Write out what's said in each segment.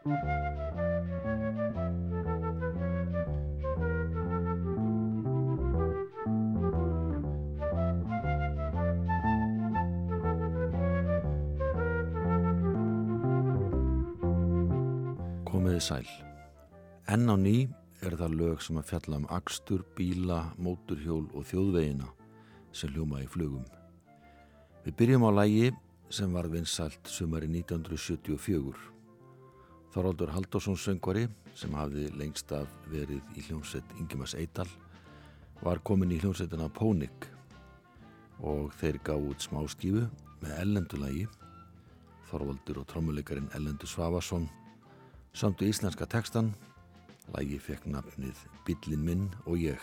Komiði sæl. Enn á ný er það lög sem að fjalla um axtur, bíla, móturhjól og þjóðvegina sem hljóma í flugum. Við byrjum á lægi sem var vinsalt sumari 1974. Þoraldur Haldursson söngvari sem hafði lengst af verið í hljómsett Ingemars Eidal var komin í hljómsettina Pónik og þeir gá út smá skífu með ellendulagi Þoraldur og trommuleikarin Ellendur Svavarsson samt í íslenska tekstan lagi fekk nafnið Billin minn og ég.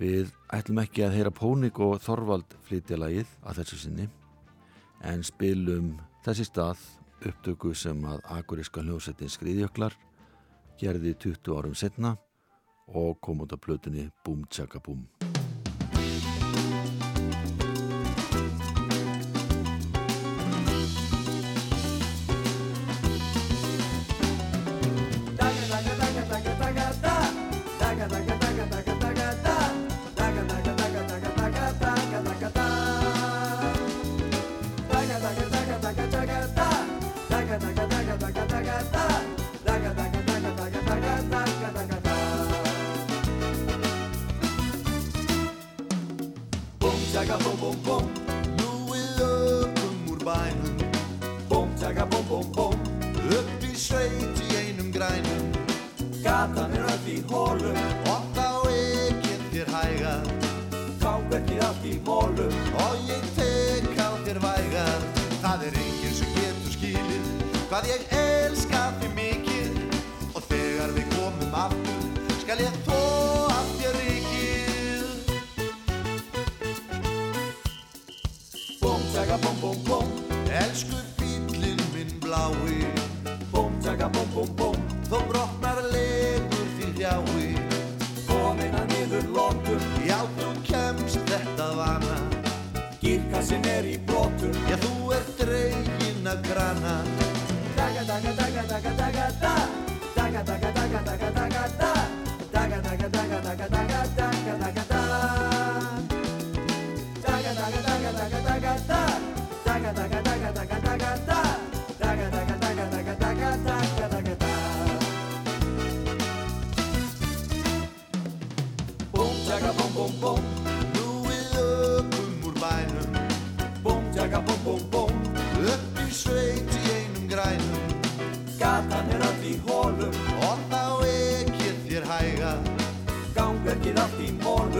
Við ætlum ekki að heyra Pónik og Þorvald flytja lagið að þessu sinni en spilum þessi stað upptöku sem að akuríska hljósettin Skriðjöklar gerði 20 árum setna og kom út af blötunni Búm Tjaka Búm.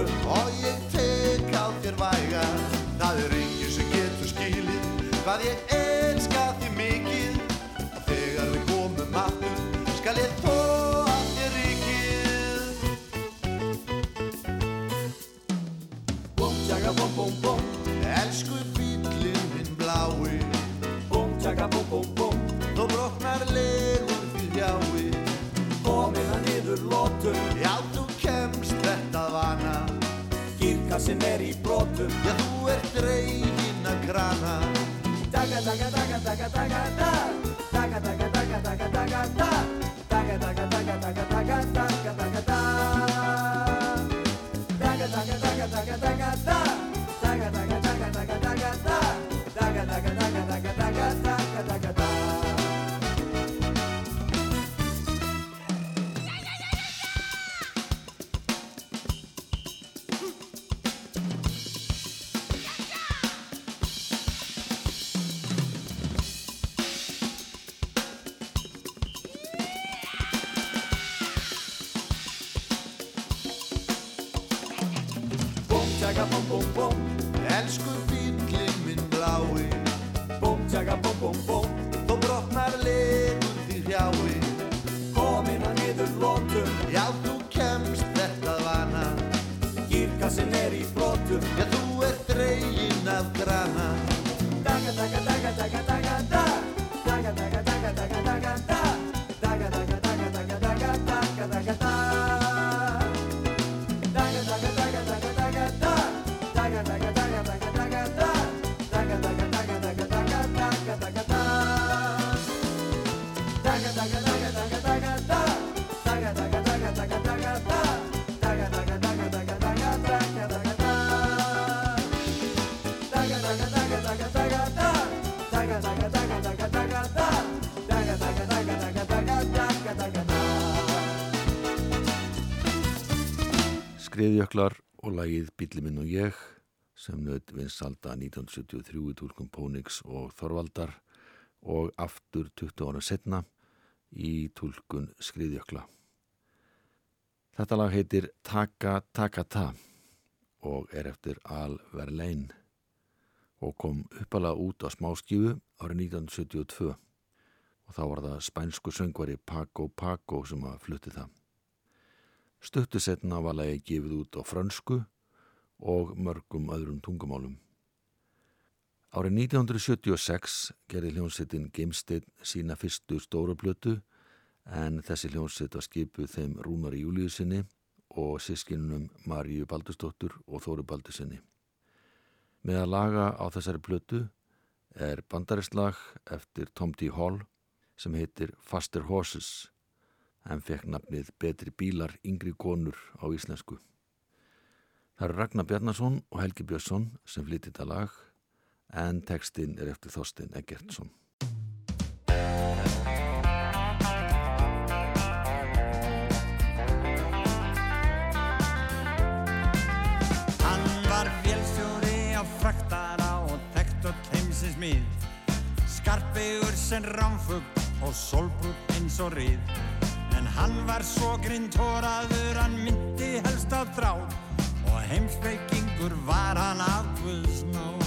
all zaga pom pom pom. Og lagið Bíli minn og ég sem nöðt vinsalda 1973 í tólkum Pónix og Þorvaldar og aftur 20 ára setna í tólkun Skriðjökla. Þetta lag heitir Taka Taka Ta og er eftir Al Verlein og kom uppalega út á smáskífu árið 1972 og þá var það spænsku söngvari Paco Paco sem að flutti það. Stuttu setna var lagi gefið út á frönsku og mörgum öðrum tungumálum. Árið 1976 gerði hljómsettin Gimstein sína fyrstu stóra blötu en þessi hljómsett var skipuð þeim Rúnari Júliusinni og sískinunum Maríu Baldustóttur og Þóru Baldusinni. Með að laga á þessari blötu er bandarisslag eftir Tom D. Hall sem heitir Faster Horses en fekk nafnið Betri bílar yngri konur á íslensku. Það eru Ragnar Bjarnason og Helgi Björnsson sem flytti þetta lag en tekstinn er eftir Þorstein Eggertsson. Hann var vélstjóri á fraktara og þekkt og heimsins mið Skarpegur sem rámfugg og solbrútt eins og rið hann var svo grindhoraður, hann myndi helst á þráð Og heimsbyggingur var hann af Guðsnáð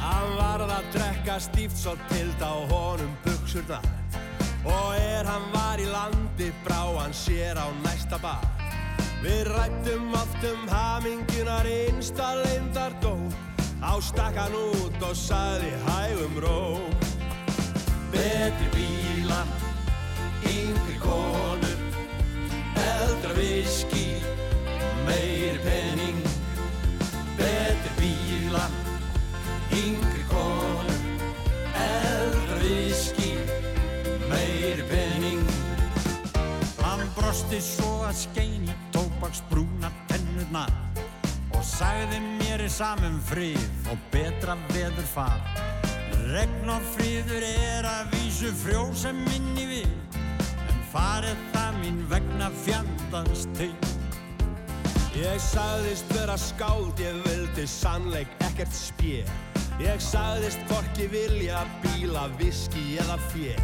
Hann varð að drekka stíft svo tild á honum buksur þar. Og er hann var í landi brá hann sér á næsta bar. Við rættum oft um hamingunar einsta leindar dó. Á stakkan út og saði hægum ró. Betri yngri konur, eldra viski, meiri penning. Betri bílar, yngri konur, eldra viski, meiri penning. Hann brosti svo að skein í tóbaksbrúna tennurnar og sagði mér er samum frið og betra veður far. Regn og fríður er að vísu frjósa minni við farið það mín vegna fjandans til. Ég sagðist vera skáld, ég vildi sannleik ekkert spjö Ég sagðist hvorki vilja bíla, viski eða fjö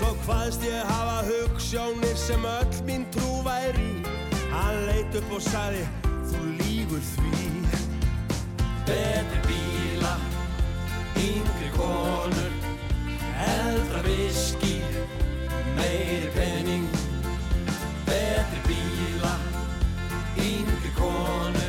Svo hvaðst ég hafa hugssjónir sem öll mín trú væri. Hann leit upp og sagði, þú lígur því. Betri bíla, yngri konur, eldra viski, meiri penning Betri bíla, yngri konur,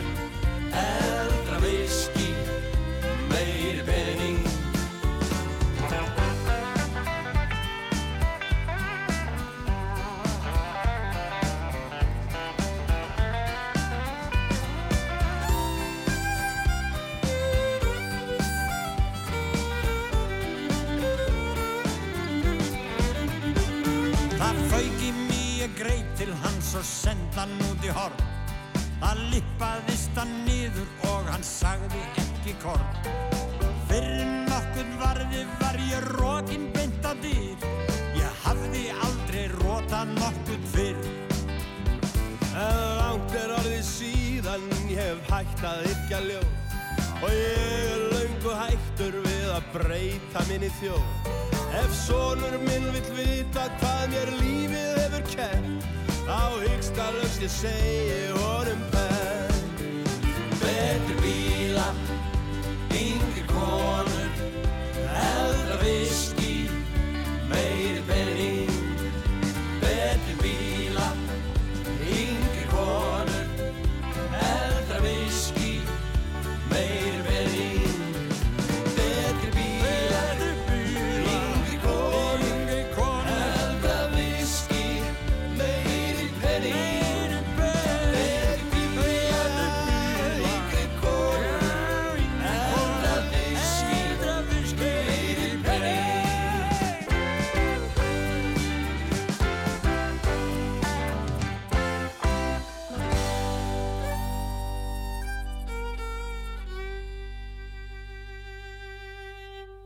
til hans og senda hann út í horn. Það lippaðist hann niður og hann sagði ekki korn. Fyrir nokkuð varði var ég rókin beint á dýr. Ég hafði aldrei róta nokkuð fyrr. Langt er orðið síðan ég hef hægt að yrkja ljóð Og ég er löngu hættur við að breyta minni þjóð Ef sonur minn vill vita hvað mér lífið hefur kent Þá hyggst að lögst ég segi honum penn Betri bíla, yngri konur, eldra viski, meiri penning.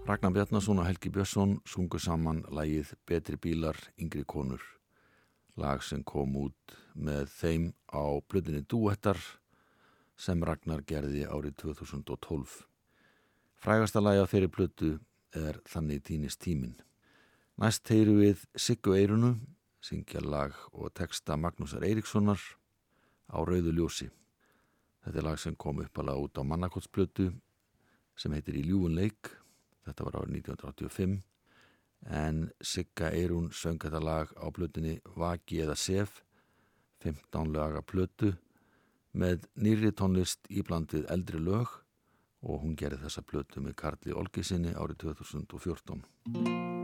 Ragnar Bjarnason og Helgi Björnsson sungu saman lagið Betri bílar, yngri konur. Lag sem kom út með þeim á blöðinni Duettar sem Ragnar gerði árið 2012. Frægasta lagi á þeirri blödu er Þannig týnist tímin. Næst heyru við Siggu Eirunu, syngja lag og texta Magnúsar Eiríkssonar á Rauðu ljósi. Þetta er lag sem kom uppalega út á Mannakottsblödu sem heitir Í ljúun leik. Þetta var árið 1985 en Sigga Eirún söng þetta lag á blötunni Vaki eða Sef 15 laga blötu með nýri tónlist íblandið eldri lög og hún gerði þessa blötu með Karli Olgisinni árið 2014.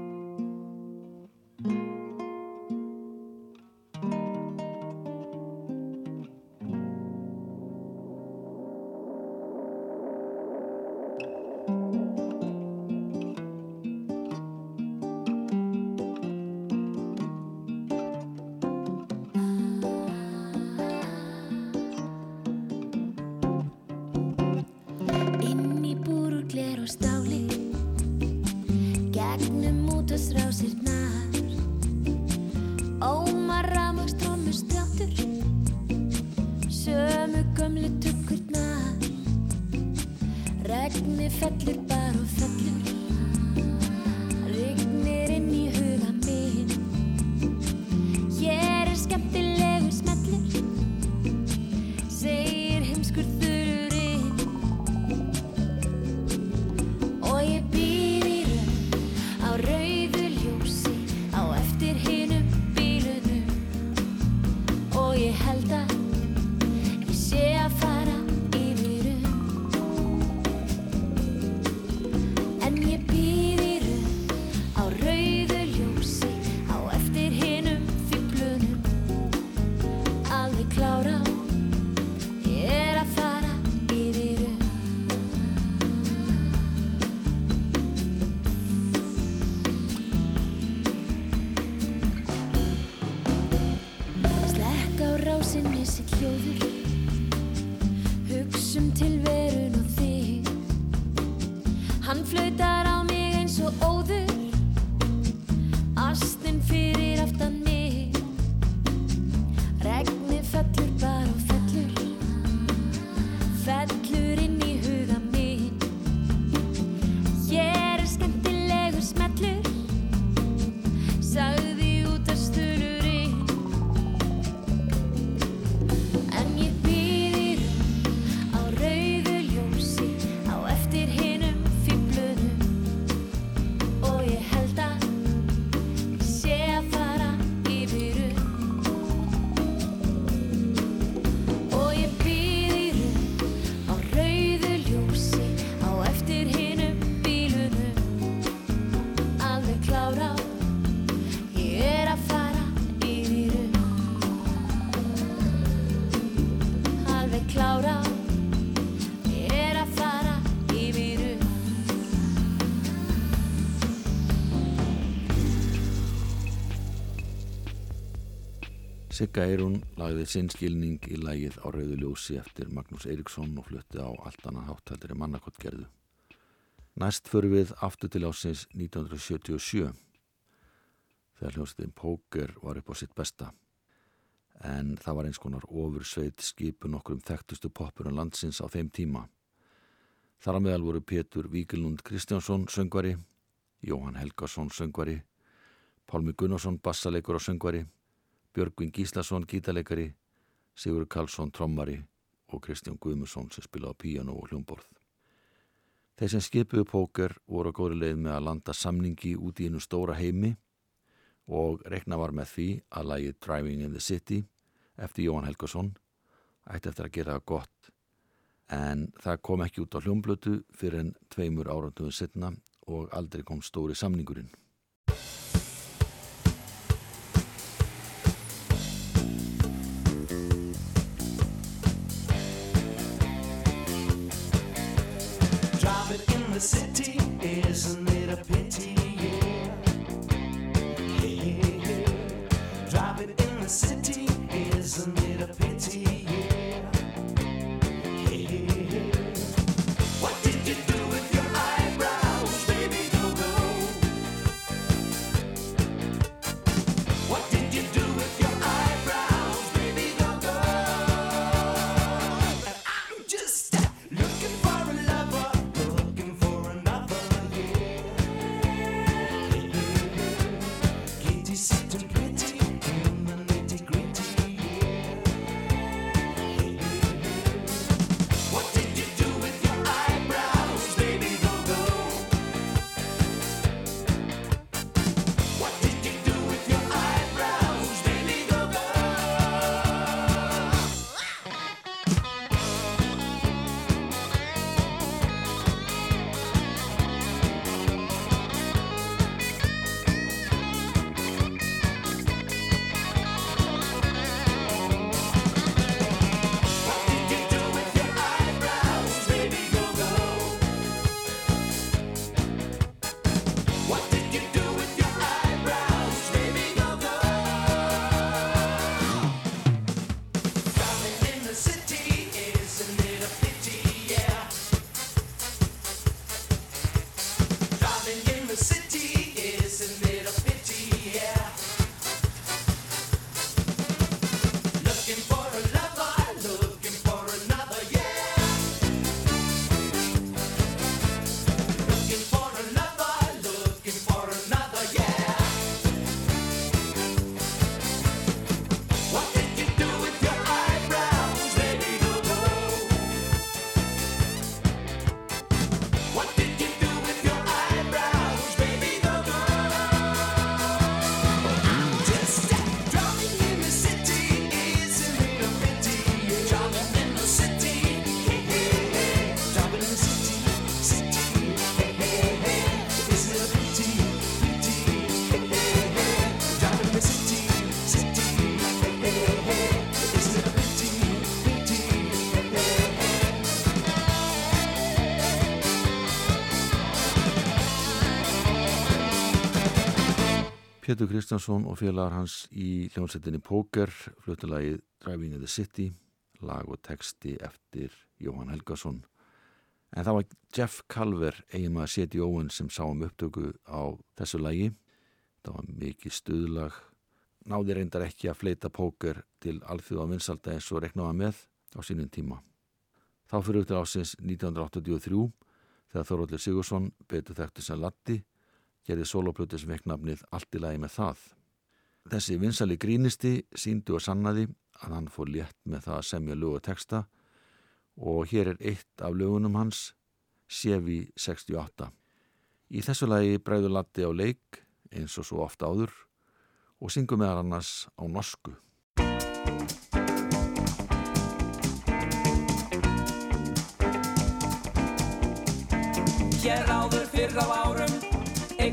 Sigga Eirún lagði sinn skilning í lagið á Rauðu ljósi eftir Magnús Eiríksson og flutti á allt annan háttældir í mannakottgerðu. Næst förum við aftur til ásins 1977 þegar hljómsveitin Póker var upp á sitt besta. En það var eins konar ofursveit skipun okkur um þekktustu poppurum landsins á þeim tíma. Þar að meðal voru Pétur Víkilund Kristjánsson söngvari, Jóhann Helgason söngvari, Pálmi Gunnarsson bassaleikur og söngvari, Björgvin Gíslason gítarleikari, Sigur Karlsson trommari og Kristján Guðmusson sem spilaði á píano og hljómborð. Þeir sem skipuðu póker voru á góðri leið með að landa samningi út í einu stóra heimi og rekna var með því að lagið Driving in the City eftir Jóhann Helgason ætti eftir að gera það gott en það kom ekki út á hljómblötu fyrir en tveimur áratöðu setna og aldrei kom stóri samningurinn. Driving Pétur Kristjánsson og félagar hans í hljómsettinni Póker flutulagið Driving in the City lag og texti eftir Jóhann Helgason. En það var Jeff Calver eiginmaður Seti Owen sem sá um upptöku á þessu lagi. Það var mikið stuðlag. Náði reyndar ekki að fleita póker til alþjóða vinsalda eins og reknaða með á sínum tíma. Þá fyrir til ásins 1983 þegar Þorvaldur Sigursson betur þekktu sem Latti gerði soloplötu sem vekk nafnið Allt í lagi með það. Þessi vinsali grínisti síndu og sannaði að hann fór létt með það að semja lög og texta og hér er eitt af lögunum hans, Sevi 68. Í þessu lagi bræður Latti á leik eins og svo ofta áður og syngur með annars á norsku. Hér áður fyrr á árum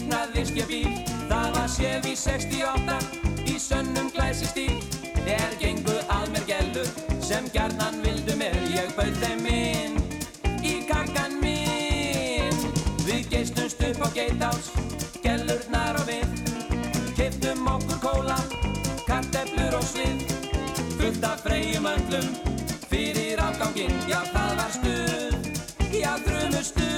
eignaðist ég bíl Það var séf í 68 í sönnum glæsi stíl Er gengu að mér gellur sem gjarnan vildu mér Ég bauð þeim inn í kakkan minn Við geistumst upp á geitás, gellurnar og við. Kiftum okkur kóla, karteflur og svið Fullt af freyjum öndlum fyrir afganginn. Já það var stuð, já þrumu stuð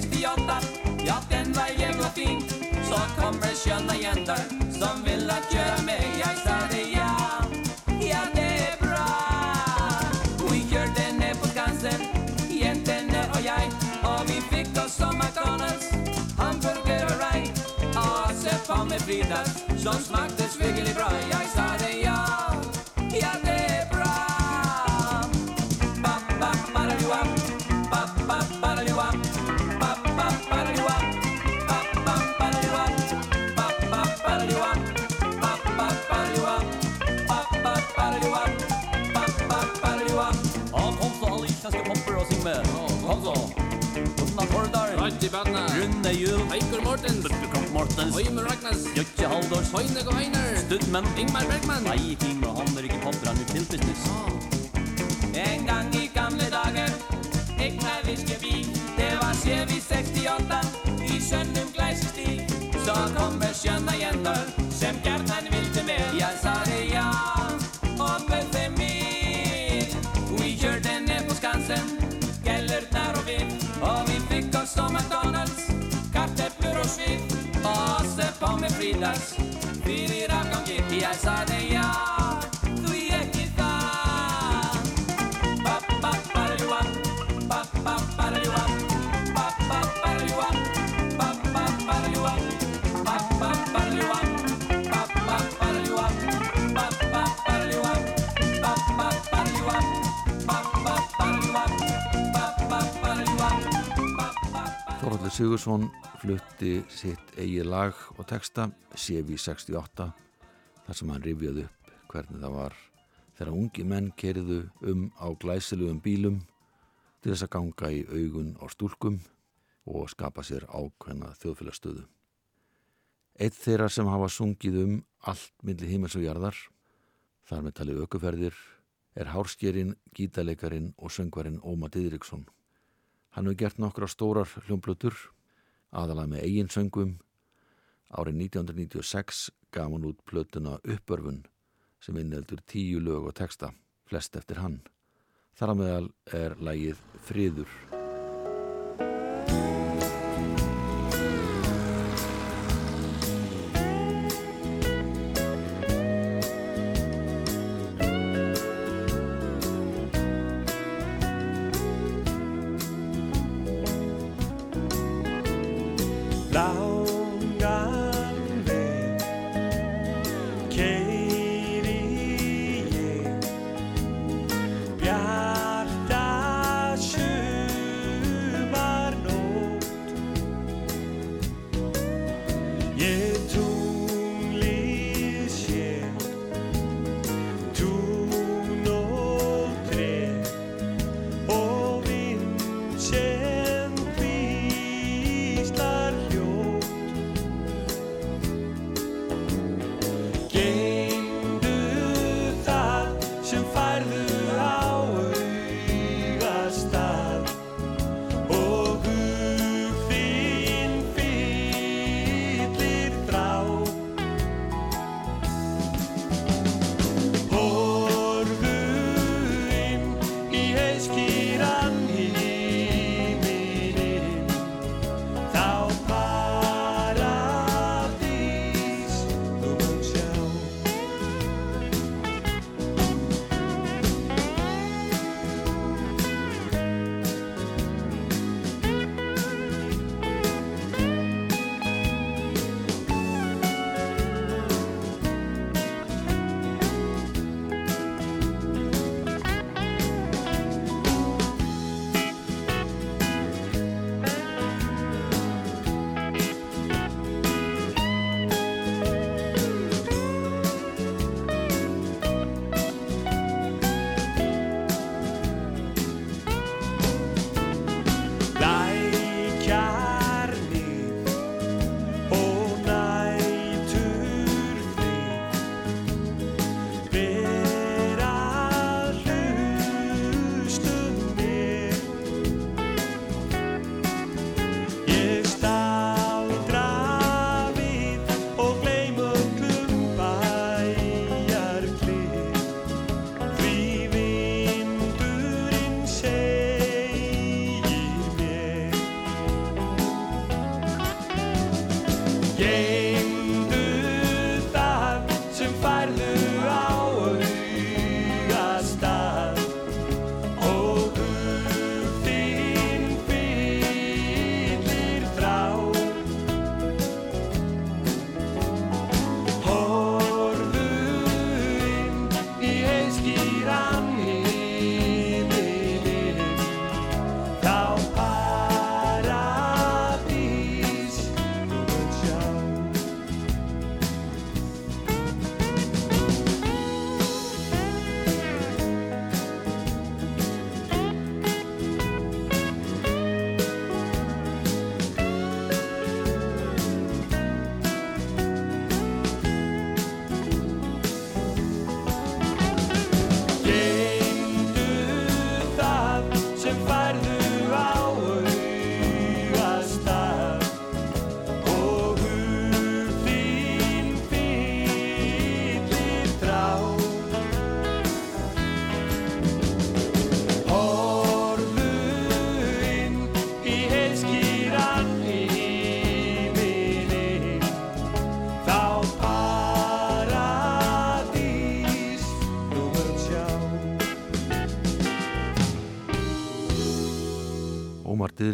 68 Ja, den var jävla fin Så kommer sköna jändar som vill att göra mig Jag sa det ja, ja det är bra. Vi gör det ner på Skansen, jäntorna och jag. Och vi fick oss som McDonalds, hamburgare och raj Och så på med Fridas som smakade sviggelig bra. Jag sa det ja. med. Kom så. Otnar Hordal. Ratti Badna. Rune Juhl. Eikur Mortens. Burtekamp Mortens. Øymer Ragnes. Jøkke Haldors. Høyne Goheiner. Studmen. Ingmar Bergman. Nei, fint, og han er ikke podderen i filmbusiness. En gang i gamle dager, jeg med viskeby, det var Sevi 68, i skjønnum gleisestig, så kommer skjønna jenter. Börs og McDonalds Karteplur og svip Og söp á mig frídags Fyrir afgangi Ég sagði já Þorvaldur Sigursson flutti sitt eigi lag og texta Sevi 68 þar sem hann rifjaði upp hvernig það var þegar ungi menn kerðu um á glæsilegum bílum til þess að ganga í augun á stúlkum og skapa sér ákveðna þjóðfélagstöðu. Eitt þeirra sem hafa sungið um allt milli himels og jarðar, þar með talið aukuferðir, er hárskjerinn, gítaleikarin og söngvarinn Óma Didriksson. Hann hefur gert nokkra stórar hljómblutur, aðalega með eigin söngum. Árið 1996 gaf hann út plötuna Uppörfun sem inneldur tíu lög og texta, flest eftir hann. Þar að meðal er lægið Friður.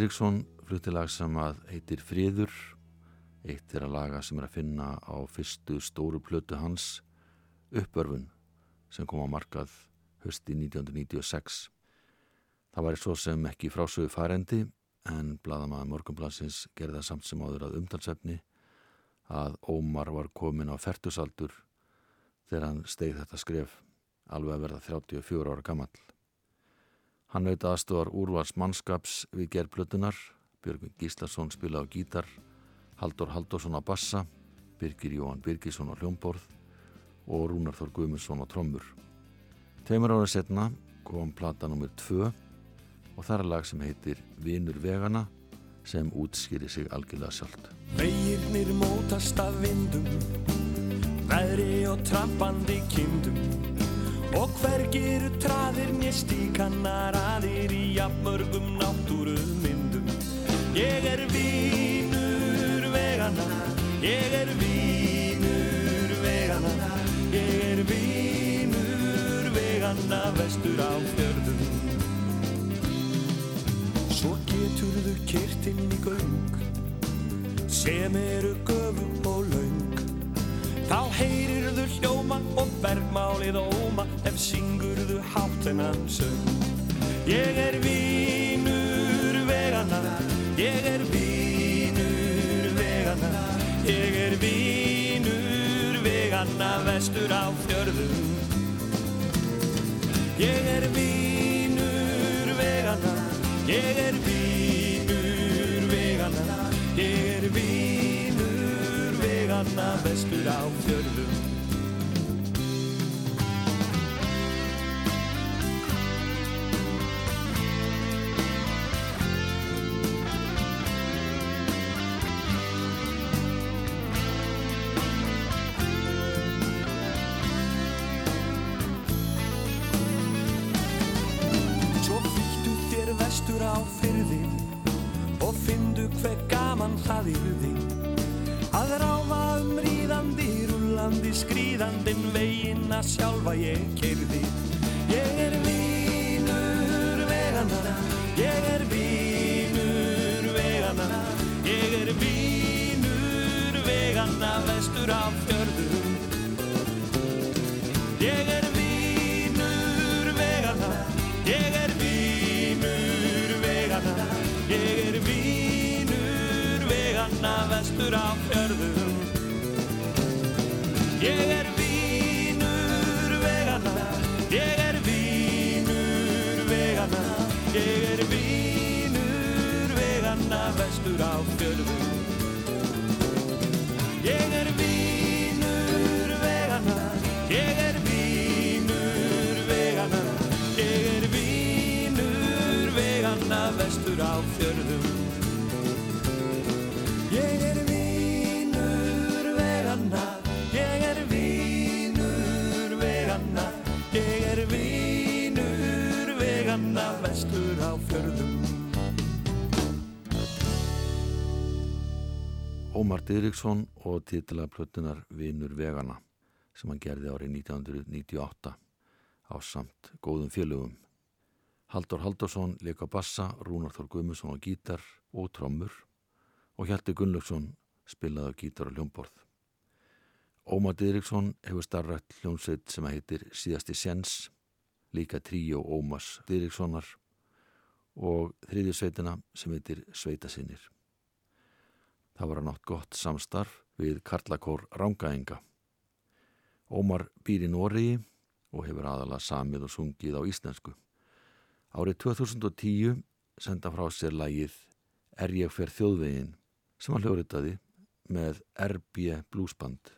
Ómar Didriksson flutti lag sem að heitir Friður eitt er að laga sem er að finna á fyrstu stóru plötu hans Uppörfun sem kom á markað hösti 1996 Það væri svo sem ekki frásögu farendi en bladamaður morgunblansins gerði það samt sem áður að umtalsefni að Ómar var komin á fertusaldur þegar hann steig þetta skref alveg að verða 34 ára gamall Hann veit aðstofar úrvars mannskaps við gerðplötunar, Björgun Gíslason spila á gítar, Haldur Haldursson á bassa, Birgir Jóhann Birgisson á hljómborð og Rúnar Þór Guðmundsson á trommur. Tveimur ára setna kom plata nr. 2 og það er lag sem heitir Vinur vegana sem útskýri sig algjörlega sjálft. Vegirnir mótast af vindum, veðri og trampandi kindum og hvergi eru traðir nér stíkannar aðir í jafnmörgum náttúrumyndum. Ég er vínur vegana, ég er vínur vegana, ég er vínur vegana vestur á fjörðum. Svo geturðu kyrt inn í göng sem eru göfum og laung Þá heyrirðu hljóma og bergmálið óma ef syngurðu hátt en hann söng Ég er vínur vegana, ég er vínur vegana, ég er vínur vegana vestur á fjörðum. Ég er vínur vegana, ég er vínur vegana, ég er vínur vegana vestur á fjörðum. Svo fylgdu rúlandi, skrýðandin veginn að sjálfa ég kerði. Ég er vínur vegana, ég er vínur vegana, ég er vínur vegana vestur á fjörðum. Ég er vínur vegana, ég er vínur vegana, ég er vínur vegana vestur á fjörðum. Ég Ómar Dýriksson og titla plötunar Vinur vegana sem hann gerði árið 1998 á samt góðum félögum. Haldur Haldursson leika bassa, Rúnar Þór Guðmusson á gítar og trommur og Hjalti Gunnlaugsson spilaði á gítar og hljómborð. Ómar Dýriksson hefur starrætt hljómsveit sem heitir Síðasti Sjens, líka tríó Ómars Dýrikssonar og þriðjusveitina sem heitir Sveitasinnir. Það var að nátt gott samstarf við Karlakór Rángaenga. Ómar býr í Nóriði og hefur aðalega samið og sungið á íslensku. Árið 2010 senda frá sér lægið Er ég fer þjóðvegin sem hann hljóriðaði með RB Bluesband.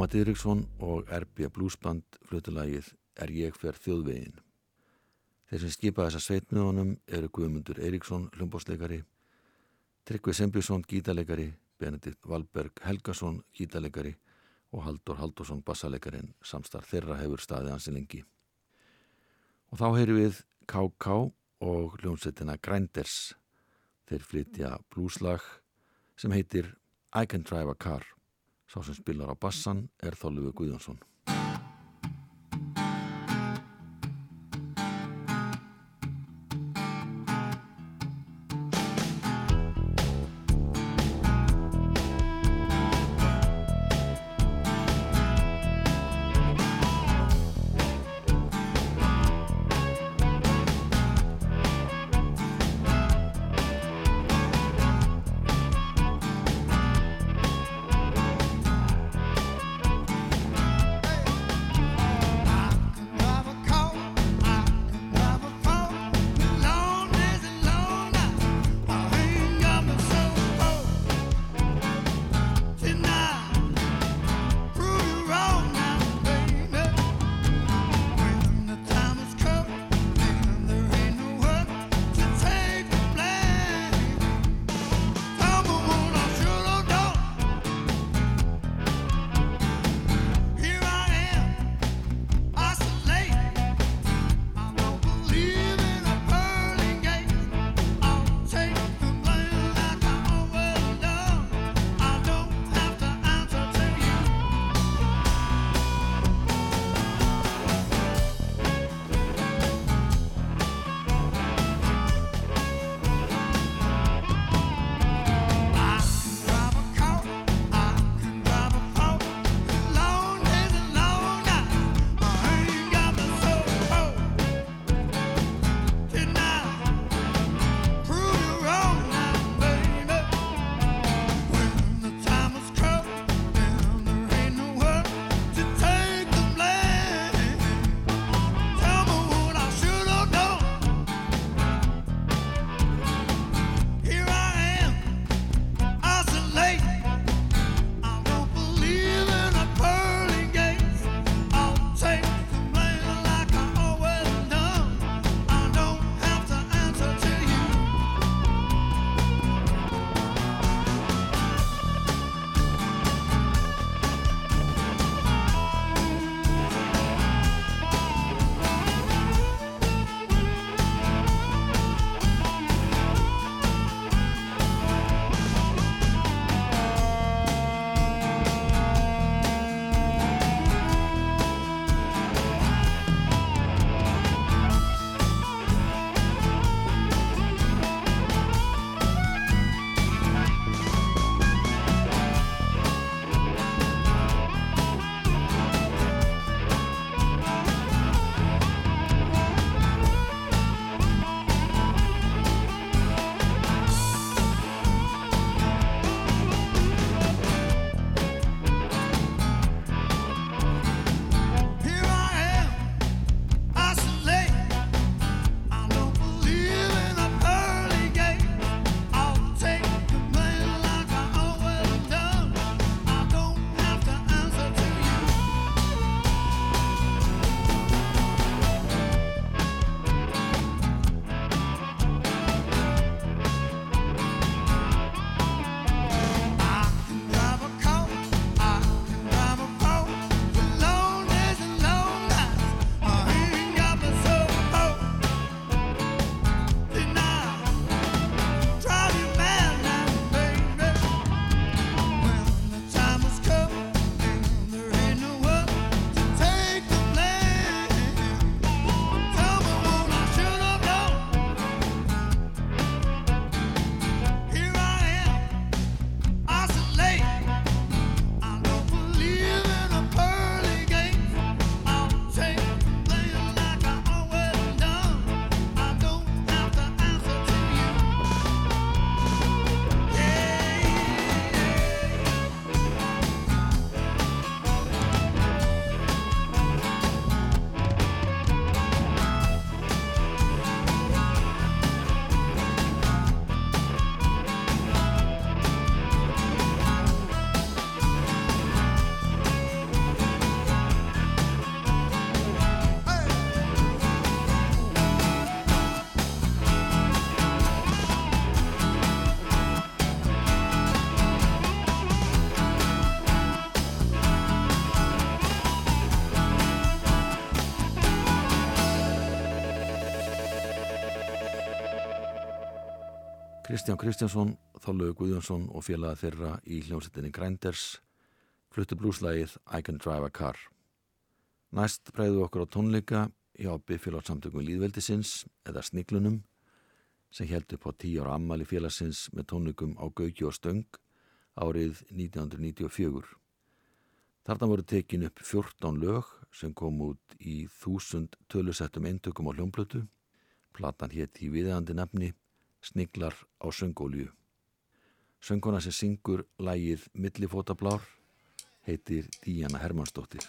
Ómar Dýriksson og RB Bluesband flutulagið Er ég fer þjóðvegin. Þeir sem skipa þessa sveit með honum eru Guðmundur Eiríksson, hljómbásleikari, Tryggvi Sembjusson, gítarleikari, Benedikt Valberg Helgason, gítarleikari og Haldur Haldursson, bassaleikarin, samstarf þeirra hefur staðið hansi lengi. Og þá heyri við KK og hljómsveitina Grinders. Þeir flytja blúslag sem heitir I Can Drive a Car. Sá sem spilar á bassan er Þólufi Guðjónsson. Kristján Kristjánsson, Þóllegu Guðjónsson og félaga þeirra í hljómsettinni Grinders fluttu blúslægið I Can Drive a Car. Næst bregðu okkur á tónleika hjá Biffilátsamtökum Líðveldisins eða Sniglunum sem held upp á tíu ára ammali félagsins með tónleikum á Gauki og Stöng árið 1994. Þarna voru tekin upp 14 lög sem kom út í þúsund tölusettum eintökum á hljómblötu. Platan hétt í viðeðandi nefni Sniglar á söngólju. Sönguna sem syngur lægið Millifótablár heitir Díana Hermannsdóttir.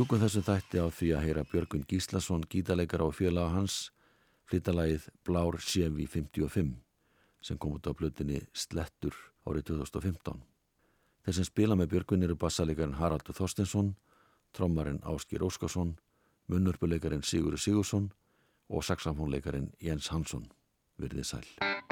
Ljúkum þessu þætti á því að heyra Björgun Gíslason, gítarleikar á félaga hans, flyttalagið Blár Sjevi 55 sem kom út á blötinni Slettur árið 2015. Þeir sem spila með Björgun eru bassalegarinn Haraldur Þorstinsson, trommarinn Áskir Óskarsson, munnurpuleikarin Sigurður Sigursson og saxafónleikarin Jens Hansson. Virðið sæl.